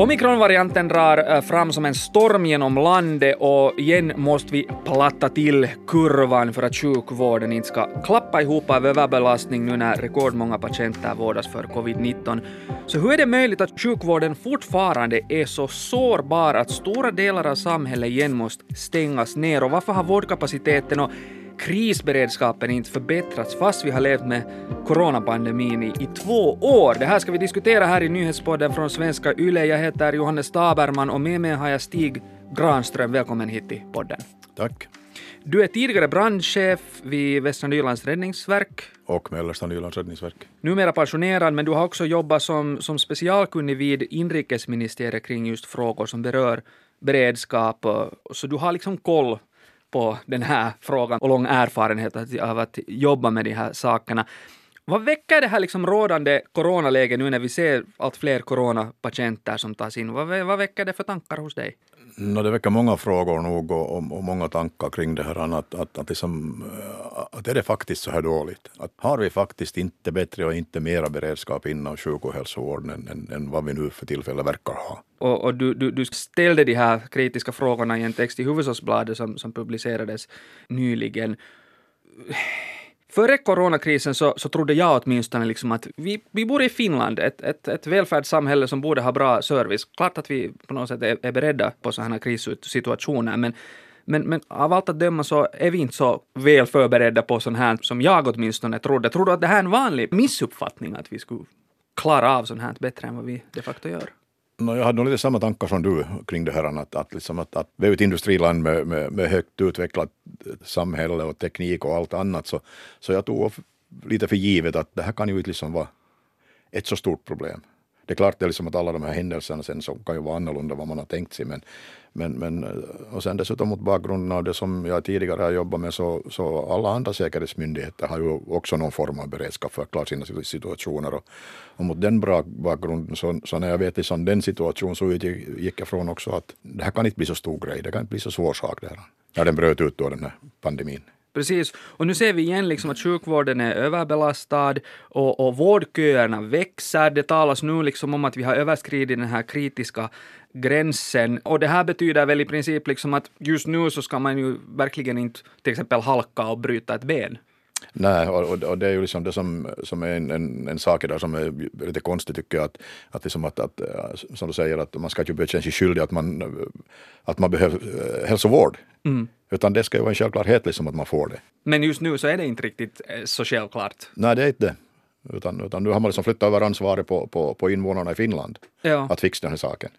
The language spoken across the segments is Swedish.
Omikronvarianten drar eh, fram som en storm genom landet och igen måste vi platta till kurvan för att sjukvården inte ska klappa ihop av överbelastning nu när rekordmånga patienter vårdas för covid-19. Så hur är det möjligt att sjukvården fortfarande är så sårbar att stora delar av samhället igen måste stängas ner och varför har vårdkapaciteten och krisberedskapen inte förbättrats fast vi har levt med coronapandemin i, i två år. Det här ska vi diskutera här i nyhetspodden från svenska YLE. Jag heter Johannes Taberman och med mig har jag Stig Granström. Välkommen hit till podden. Tack. Du är tidigare brandchef vid Västra Nylands räddningsverk. Och Mellersta Nylands räddningsverk. Numera pensionerad, men du har också jobbat som, som specialkunnig vid inrikesministeriet kring just frågor som berör beredskap. Så du har liksom koll på den här frågan och lång erfarenhet av att jobba med de här sakerna. Vad väcker det här liksom rådande coronaläget nu när vi ser allt fler coronapatienter som tas in? Vad, vad väcker det för tankar hos dig? No, det väcker många frågor nog och, och, och många tankar kring det här. Att, att, att, liksom, eh, att är det faktiskt så här dåligt? Att har vi faktiskt inte bättre och inte mera beredskap inom sjuk och hälsovården än, än, än vad vi nu för tillfället verkar ha? Och, och du, du, du, ställde de här kritiska frågorna i en text i Hufvudstadsbladet som, som publicerades nyligen. Före coronakrisen så, så trodde jag åtminstone liksom att vi, vi bor i Finland, ett, ett, ett välfärdssamhälle som borde ha bra service. Klart att vi på något sätt är, är beredda på sådana här krissituationer, men, men, men av allt att döma så är vi inte så väl förberedda på sånt här som jag åtminstone trodde. Tror du att det här är en vanlig missuppfattning att vi skulle klara av sånt här bättre än vad vi de facto gör? No, jag hade nog lite samma tankar som du kring det här att, att, liksom att, att vi är ett industriland med, med, med högt utvecklat samhälle och teknik och allt annat så, så jag tog lite för givet att det här kan ju inte liksom vara ett så stort problem. Det är klart det är liksom att alla de här händelserna sen så kan ju vara annorlunda vad man har tänkt sig men, men, men eh, och sen dessutom mot bakgrunden av det som jag tidigare har jobbat med så, så alla andra säkerhetsmyndigheter har ju också någon form av beredskap för att klara sina situationer och, och mot den bra bakgrunden så, så när jag vet liksom den situationen så gick jag från också att det här kan inte bli så stor grej, det kan inte bli så svår sak det här. När den bröt ut då den här pandemin. Precis, och nu ser vi igen liksom att sjukvården är överbelastad och, och vårdköerna växer. Det talas nu liksom om att vi har överskridit den här kritiska gränsen. Och det här betyder väl i princip liksom att just nu så ska man ju verkligen inte till exempel halka och bryta ett ben. Nej, och, och, det är ju liksom det som, som är en, en, en sak där som är lite konstigt tycker jag. Att, att, liksom att, att, som du säger, att man ska inte känna sig skyldig att man, att man behöver eh, hälsovård. Mm. Utan det ska ju vara en självklarhet liksom att man får det. Men just nu så är det inte riktigt eh, så självklart. Nej, det är inte det. Utan, utan nu har man liksom flyttat över ansvaret på, på, på invånarna i Finland ja. att fixa den här saken.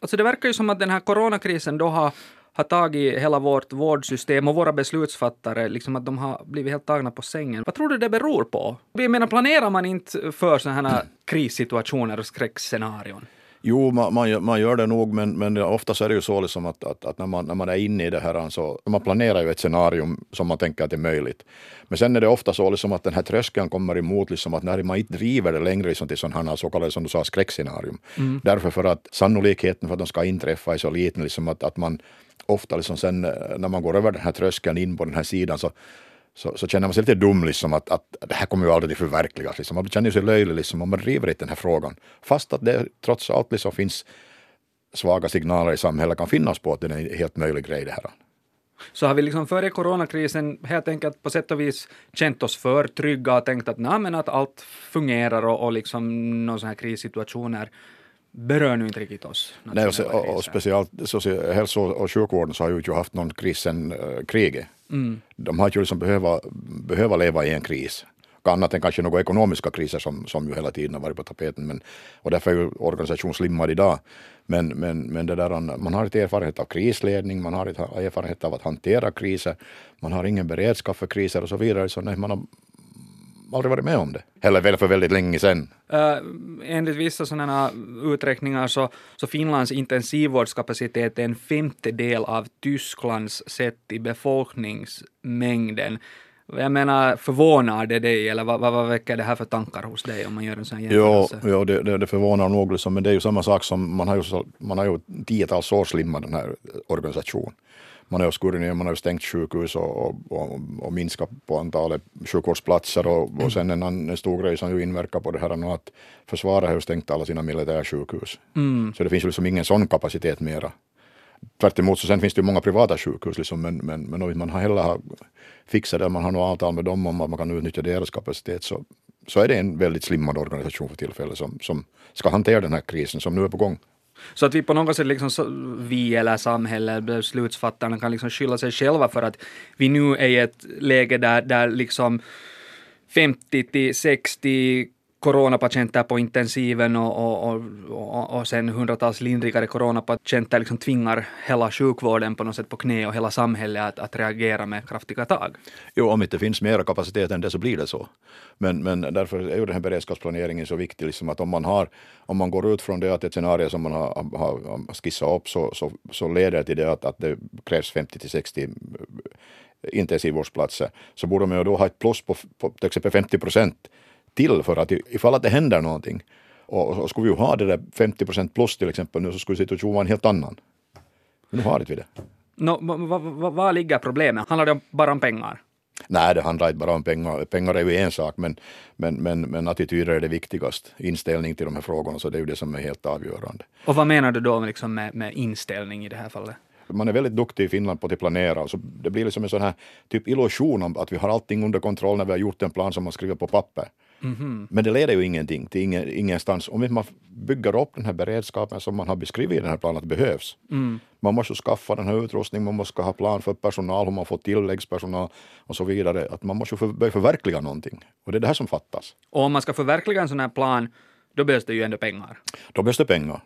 Alltså det verkar ju som att den här coronakrisen då har, har tagit hela vårt vårdsystem och våra beslutsfattare, liksom att de har blivit helt tagna på sängen. Vad tror du det beror på? Jag menar, planerar man inte för sådana här krissituationer och skräckscenarion? Jo, man, man, man, gör det nog, men, men ofta så är det ju så liksom att, att, att, när, man, när man är inne i det här, så man planerar ju ett scenario som man tänker att det är möjligt. Men sen är det ofta så liksom att den här tröskeln kommer emot, liksom att när man inte driver det längre liksom till sådana så kallade, som du sa, skräckscenarium. Mm. Därför för att sannolikheten för att de ska inträffa är så liten, liksom att, att man ofta liksom sen när man går över den här tröskeln in på den här sidan så så, så känner man sig lite dum, liksom, att, att det här kommer ju aldrig att förverkligas. Liksom. Man känner sig löjlig liksom, om man driver inte den här frågan. Fast att det trots allt liksom finns svaga signaler i samhället kan finnas på att det är en helt möjlig grej det här. Så har vi liksom före coronakrisen helt enkelt på sätt och vis känt oss för trygga och tänkt att, nej, men att allt fungerar och, och liksom någon sån här krissituationer berör nu inte riktigt oss. Nej, och, och, och speciellt så, hälso och sjukvården så har ju inte haft någon kris sedan uh, kriget. Mm. De har ju liksom behöva, behöva leva i en kris. Annat än kanske några ekonomiska kriser som, som ju hela tiden har varit på tapeten. Men, och därför är ju organisationen slimmad idag. Men, men, men det där, man har inte erfarenhet av krisledning, man har inte erfarenhet av att hantera kriser, man har ingen beredskap för kriser och så vidare. Så nej, man har aldrig varit med om det. Eller väl för väldigt länge sedan. Uh, enligt vissa sådana uträkningar så, så Finlands intensivvårdskapacitet är en femtedel av Tysklands sett i befolkningsmängden. Jag menar, förvånar det dig eller vad, vad, vad väcker det här för tankar hos dig om man gör en sån jämförelse? Jo, jo det, det, det förvånar nog, men det är ju samma sak som man har ju, man har ju tiotals år slimmat den här organisationen. Man har skurit ner, man har stängt sjukhus och, och, och, och minskat på antalet sjukvårdsplatser och, och sen en, en stor grej som ju inverkar på det här är att försvaret har ju stängt alla sina militärsjukhus. Mm. Så det finns ju liksom ingen sån kapacitet mera. Tvärt emot så sen finns det ju många privata sjukhus liksom, men, men, men om man har heller fixat det, man har något avtal med dem om att man kan utnyttja deras kapacitet så, så är det en väldigt slimmad organisation för tillfället som, som ska hantera den här krisen som nu är på gång. Så att vi på något sätt, liksom, vi eller samhället, beslutsfattarna kan liksom skylla sig själva för att vi nu är i ett läge där, där liksom 50 till 60 coronapatienter på intensiven och, och, och, och sen hundratals lindrigare coronapatienter liksom tvingar hela sjukvården på något sätt på knä och hela samhället att, att reagera med kraftiga tag. Jo, om det inte finns mer kapacitet än det så blir det så. Men, men därför är ju den här beredskapsplaneringen så viktig, liksom att om man, har, om man går ut från det att ett scenario som man har, har skissat upp så, så, så leder det till det att, att det krävs 50 till 60 eh, intensivvårdsplatser, så borde man ju då ha ett plus på, på till exempel 50 procent till för att ifall att det händer någonting och, och skulle vi ha det där 50 procent plus till exempel nu så skulle situationen vara en helt annan. Men nu har inte vi det. No, Vad va, va ligger problemet? Handlar det bara om pengar? Nej, det handlar inte bara om pengar. Pengar är ju en sak, men, men, men, men attityder är det viktigaste. Inställning till de här frågorna, så det är ju det som är helt avgörande. Och vad menar du då liksom med, med inställning i det här fallet? man är väldigt duktig i Finland på att planera. Så det blir liksom en sån här typ illusion om att vi har allting under kontroll när vi har gjort en plan som man skriver på papper. Mm -hmm. Men det leder ju ingenting till ingen, ingenstans. Om man bygger upp den här beredskapen som man har beskrivit i den här planen att behövs. Mm. Man måste skaffa den här utrustningen, man måste ha plan för personal, hur man får tilläggspersonal och så vidare. Att man måste för, börja förverkliga någonting. Och det är det här som fattas. Och om man ska förverkliga en sån här plan, då behövs det ju ändå pengar. Då behövs det pengar.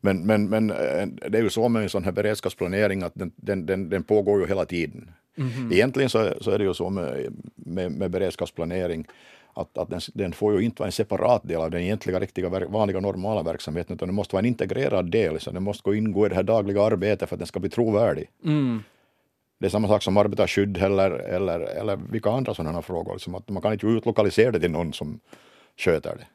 Men, men, men eh, det är ju så med en sån här beredskapsplanering att den, den, den, den pågår ju hela tiden. Mm -hmm. Egentligen så, så är det ju så med, med, med beredskapsplanering att, att den, den, får ju inte vara en separat del av den egentliga riktiga vanliga normala verksamheten utan den måste vara en integrerad del, så den måste gå ingå i det här dagliga arbetet för att den ska bli trovärdig. Mm. Det är samma sak som arbetarskydd eller, eller, eller vilka andra sådana frågor, liksom att man kan inte utlokalisera det till någon som sköter det.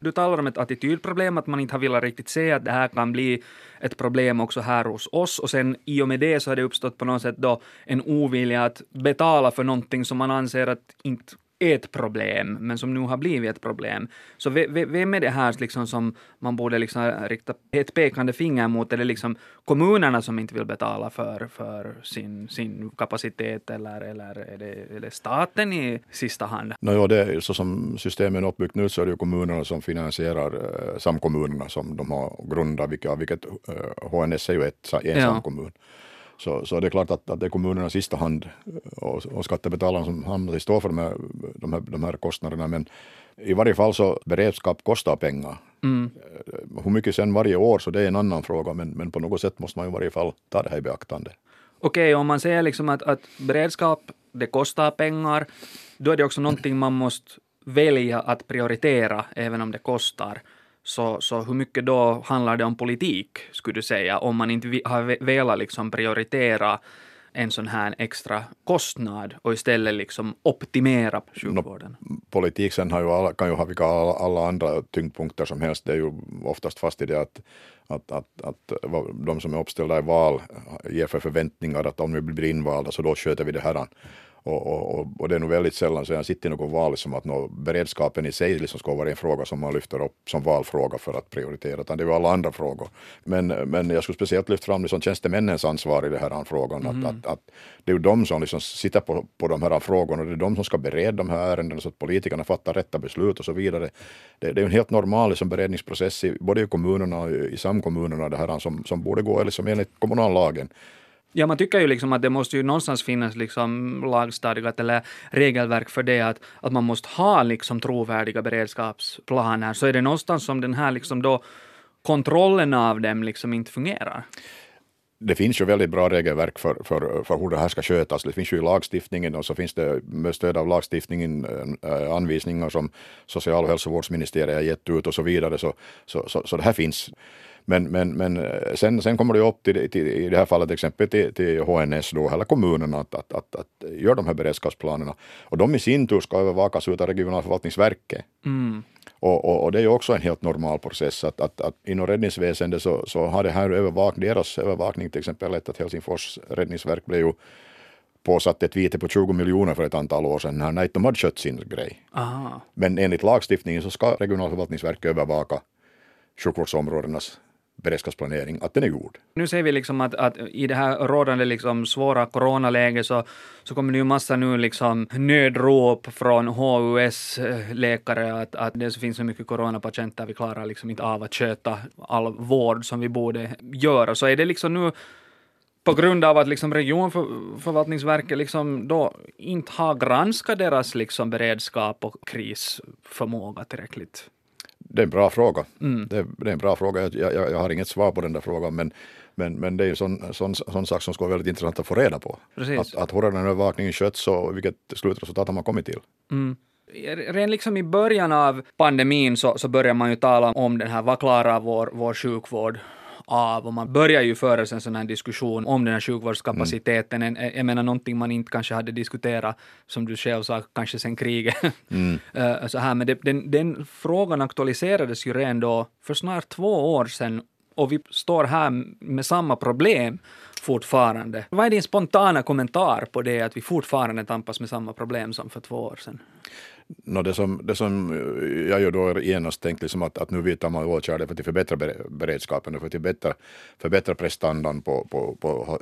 Du talar om ett attitydproblem, att man inte har velat riktigt se att det här kan bli ett problem också här hos oss och sen i och med det så har det uppstått på något sätt då en ovilja att betala för någonting som man anser att inte ett problem, men som nu har blivit ett problem. Så vem är det här liksom som man borde liksom rikta ett pekande finger mot? Är det liksom kommunerna som inte vill betala för, för sin, sin kapacitet eller, eller är, det, är det staten i sista hand? No, ja, det är så som systemet är uppbyggt nu så är det ju kommunerna som finansierar eh, samkommunerna som de har grundat, vilket, vilket eh, HNS är ju ett, en ja. samkommun. Så, så det är klart att, att det är kommunerna i sista hand och, och skattebetalarna som hamnar i stå för de här, de, här, de här kostnaderna. Men i varje fall så beredskap kostar pengar. Mm. Eh, hur mycket sen varje år så det är en annan fråga men, men på något sätt måste man i varje fall ta det här i beaktande. Okej, okay, om man säger liksom att, att beredskap det kostar pengar, då är det också någonting man måste välja att prioritera även om det kostar. Så, så hur mycket då handlar det om politik, skulle du säga, om man inte har velat liksom prioritera en sån här extra kostnad och istället liksom optimera sjukvården? No, politik sen har ju alla, kan ju ha vilka alla, alla andra tyngdpunkter som helst. Det är ju oftast fast i det att, att, att, att de som är uppställda i val ger för förväntningar att om vi blir invalda så då sköter vi det här. Och, och, och, det är nog väldigt sällan så jag sitter i något val som att nå, beredskapen i sig liksom ska vara en fråga som man lyfter upp som valfråga för att prioritera, utan det är ju alla andra frågor. Men, men jag skulle speciellt lyfta fram liksom tjänstemännens ansvar i den här frågan, mm. att, att, att, det är ju de som liksom sitter på, på de här frågorna, det är de som ska bereda de här ärendena så att politikerna fattar rätta beslut och så vidare. Det, det är en helt normal liksom, beredningsprocess i, både i kommunerna och i samkommunerna det här, som, som borde gå liksom, enligt kommunallagen. Ja, man tycker ju liksom att det måste ju någonstans finnas liksom lagstadgat eller regelverk för det, att, att man måste ha liksom trovärdiga beredskapsplaner. Så är det någonstans som den här liksom då kontrollen av dem liksom inte fungerar. Det finns ju väldigt bra regelverk för, för, för hur det här ska skötas. Det finns ju i lagstiftningen och så finns det med stöd av lagstiftningen äh, anvisningar som social och hälsovårdsministeriet har gett ut och så vidare. Så, så, så, så det här finns. Men, men, men eh, sen, sen kommer det upp till, till, i det här fallet exempel till, till HNS då, eller kommunerna att, att, att, att göra de här beredskapsplanerna. Och de i sin tur ska övervakas av regionalförvaltningsverket. Mm. Och, och, och, det är ju också en helt normal process att, att, att inom räddningsväsendet så, så har det här övervakning, deras övervakning till exempel lett att Helsingfors räddningsverk blev ju påsatt ett vite på 20 miljoner för ett antal år sedan när de hade skött sin grej. Aha. Men enligt lagstiftningen så ska regionalförvaltningsverket övervaka sjukvårdsområdenas beredskapsplanering, att den är gjord. Nu ser vi liksom att, att i det här rådande liksom svåra coronaläget så, så kommer det ju massa nu liksom nödrop från HUS-läkare att, att det finns så mycket coronapatienter, vi klarar liksom inte av att sköta all vård som vi borde göra. Så är det liksom nu på grund av att liksom regionförvaltningsverket liksom då inte har granskat deras liksom beredskap och krisförmåga tillräckligt? Det är en bra fråga. Mm. Det, är, det, är, en bra fråga. Jag, jag, jag, har inget svar på den där frågan, men, men, men det är en sån, sån, sån sak som skulle vara väldigt intressant att få reda på. Precis. Att, den övervakningen skötts och vilket slutresultat har man kommit till? Mm. Redan liksom i början av pandemin så, så började man ju tala om den här, vad klarar vår, vår sjukvård av och man börjar ju föra en sån här diskussion om den här sjukvårdskapaciteten. Mm. Jag menar någonting man inte kanske hade diskuterat, som du själv sa, kanske sen kriget. Mm. Eh, så här, men det, den, den frågan aktualiserades ju redan då för snart två år sedan och vi står här med samma problem fortfarande. Vad är din spontana kommentar på det att vi fortfarande tampas med samma problem som för två år sedan? No, det, som, det som jag ju då genast tänkte liksom att, att nu vidtar man åtgärder för att förbättra beredskapen och för att förbättra, förbättra prestandan på, på, på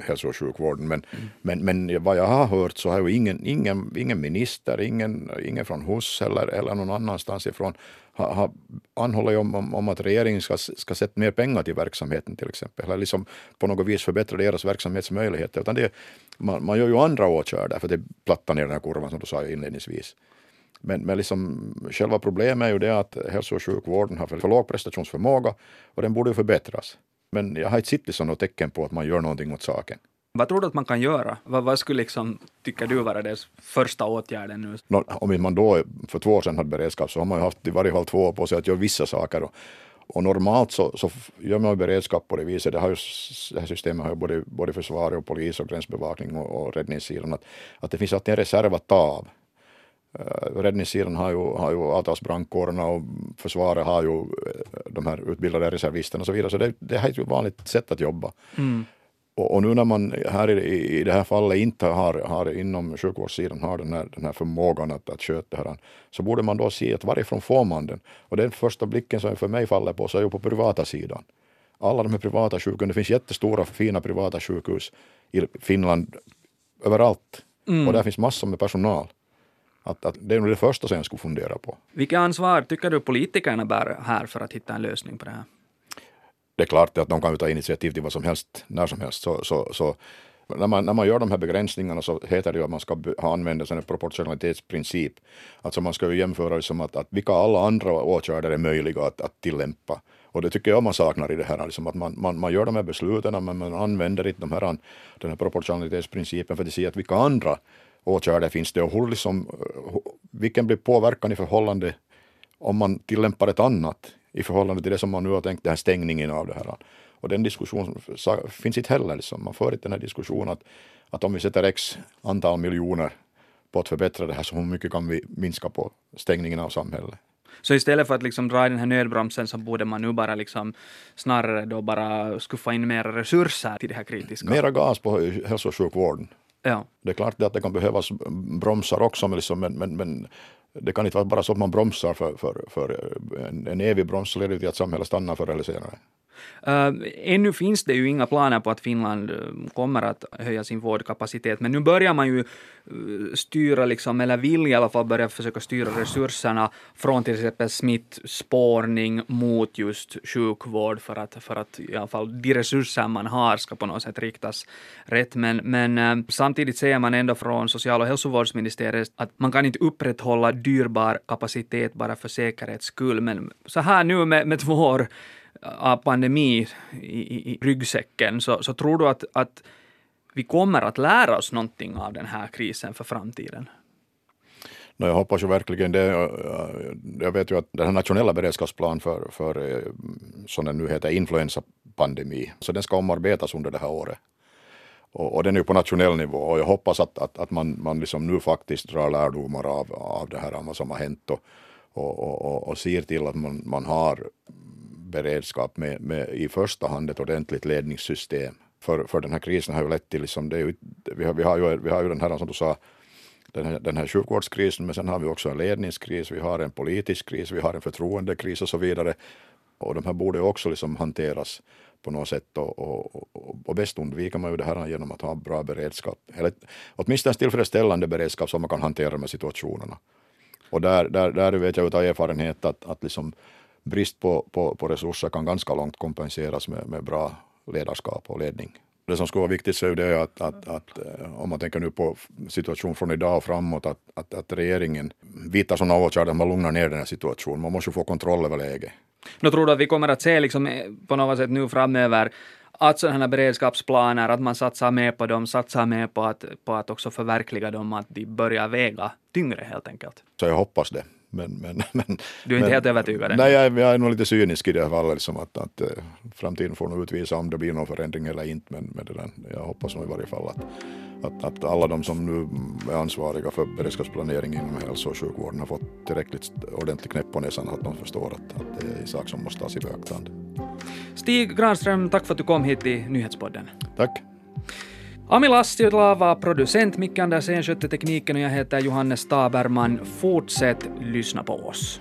hälso och sjukvården. Men, mm. men, men vad jag har hört så har ju ingen, ingen, ingen minister, ingen, ingen från HUS eller, eller någon annanstans ifrån har, har anhållit om, om, om, att regeringen ska, ska sätta mer pengar till verksamheten till exempel, eller liksom på något vis förbättra deras verksamhetsmöjligheter. Utan det, man, man gör ju andra åtgärder för att platta ner den här kurvan som du sa inledningsvis. Men, men liksom, själva problemet är ju det att hälso och sjukvården har för, för låg prestationsförmåga och den borde ju förbättras. Men jag har inte sett liksom något tecken på att man gör någonting åt saken. Vad tror du att man kan göra? Vad, vad skulle liksom, tycker du vara den första åtgärden nu? No, om man då för två år sedan hade beredskap så har man ju haft i varje fall två år på sig att göra vissa saker. Och, och normalt så, så gör man beredskap på det viset. Det, har ju, det här systemet har ju både, både försvar och polis och gränsbevakning och, och räddningssidan. Att, att det finns alltid en reserv att ta av. Uh, räddningssidan har ju, har ju avtalsbrandkårerna och försvaret har ju eh, de här utbildade reservisterna och så vidare. Så det, det är ett vanligt sätt att jobba. Mm. Och, och, nu när man här i, i det här fallet inte har, har inom sjukvårdssidan har den här, den här förmågan att, att sköta det här, så borde man då se att varifrån får man den? Och den första blicken som för mig faller på så är ju på privata sidan. Alla de här privata sjukhusen, det finns jättestora fina privata sjukhus i Finland överallt. Mm. Och där finns massor med personal. Att, att det är nog det första som jag skulle fundera på. Vilket ansvar tycker du politikerna bär här för att hitta en lösning på det här? det är klart att de kan ta initiativ till vad som helst, när som helst. Så, så, så när, man, när man gör de här begränsningarna så heter det ju att man ska använda en proportionalitetsprincip. Alltså man ska ju jämföra det som att, att vilka alla andra åtgärder är möjliga att, att tillämpa. Och det tycker jag man saknar i det här, liksom att man, man, man gör de här besluten men man använder inte de här, den här proportionalitetsprincipen för att se att vilka andra åtgärder finns det och hur liksom, vilken blir påverkan i förhållande om man tillämpar ett annat i förhållande till det som man nu har tänkt, den här stängningen av det här. Och den diskussionen finns inte heller. Liksom. Man för inte den här diskussionen att, att om vi sätter x antal miljoner på att förbättra det här, så hur mycket kan vi minska på stängningen av samhället? Så istället för att liksom dra i den här nödbromsen så borde man nu bara liksom snarare då bara skuffa in mer resurser till det här kritiska. Mera gas på hälso och sjukvården. Ja. Det är klart att det kan behövas bromsar också, men, liksom, men, men, men det kan inte vara bara så att man bromsar för, för, för en, en evig broms leder till att samhället stannar förr eller senare. Uh, ännu finns det ju inga planer på att Finland eh, kommer att höja sin vårdkapacitet, men nu börjar man ju eh, styra, liksom, eller vill i alla fall börja försöka styra resurserna från till exempel smittspårning mot just sjukvård för att, för att i alla fall de resurser man har ska på något sätt riktas rätt. Men, men uh, samtidigt säger man ändå från social och hälsovårdsministeriet att man kan inte upprätthålla dyrbar kapacitet bara för säkerhets skull. Men så här nu med, med två år av pandemi i, i, ryggsäcken, så, så tror du att, att vi kommer att lära oss någonting av den här krisen för framtiden? No, jag hoppas ju verkligen det. Jag vet ju att den här nationella beredskapsplanen för, för eh, som den nu heter, influensapandemi, så den ska omarbetas under det här året. Och, och den är ju på nationell nivå och jag hoppas att, att, att man, man liksom nu faktiskt drar lärdomar av, av det här vad som har hänt och, och, och, och ser till att man, man har beredskap med, med i första hand ett ordentligt ledningssystem. För, för den här krisen har ju lett till, liksom, det ju, vi, har, vi, har ju, vi har ju den här som du sa, den här, den här sjukvårdskrisen, men sen har vi också en ledningskris, vi har en politisk kris, vi har en förtroendekris och så vidare. Och de här borde också liksom hanteras på något sätt och, och, och, och bäst undviker man ju det här genom att ha bra beredskap, eller åtminstone en tillfredsställande beredskap som man kan hantera de här situationerna. Och där, där, där vet jag av erfarenhet att, att liksom brist på, på, på resurser kan ganska långt kompenseras med, med bra ledarskap och ledning. Det som skulle vara viktigt så är det att, att, att, eh, om man tänker nu på situation från idag och framåt, att, att, att regeringen vidtar sådana åtgärder att man lugnar ner den här situationen. Man måste få kontroll över läget. Nu tror du att vi kommer att se liksom eh, på något sätt nu framöver att sådana här beredskapsplaner, att man satsar mer på dem, satsar mer på att, på att också förverkliga dem, att de börjar väga tyngre helt enkelt? Så jag hoppas det. Men, men, men, du är inte men, helt övertygad? Nej, jag, jag, är nog lite cynisk i det här fallet. Liksom att, att, uh, framtiden får nog utvisa om det blir någon förändring eller inte. Men, men det där, jag hoppas nog i varje fall att, att, att alla de som nu är ansvariga för beredskapsplanering inom hälso och sjukvården har fått tillräckligt ordentlig knäpp på näsan att de förstår att, att det är en sak som måste tas i beaktande. Stig Granström, tack för att du kom hit till Nyhetspodden. Tack. Ami Lassila var producent, Micke Andersén skötte tekniken och jag heter Johannes Taberman. Fortsätt lyssna på oss.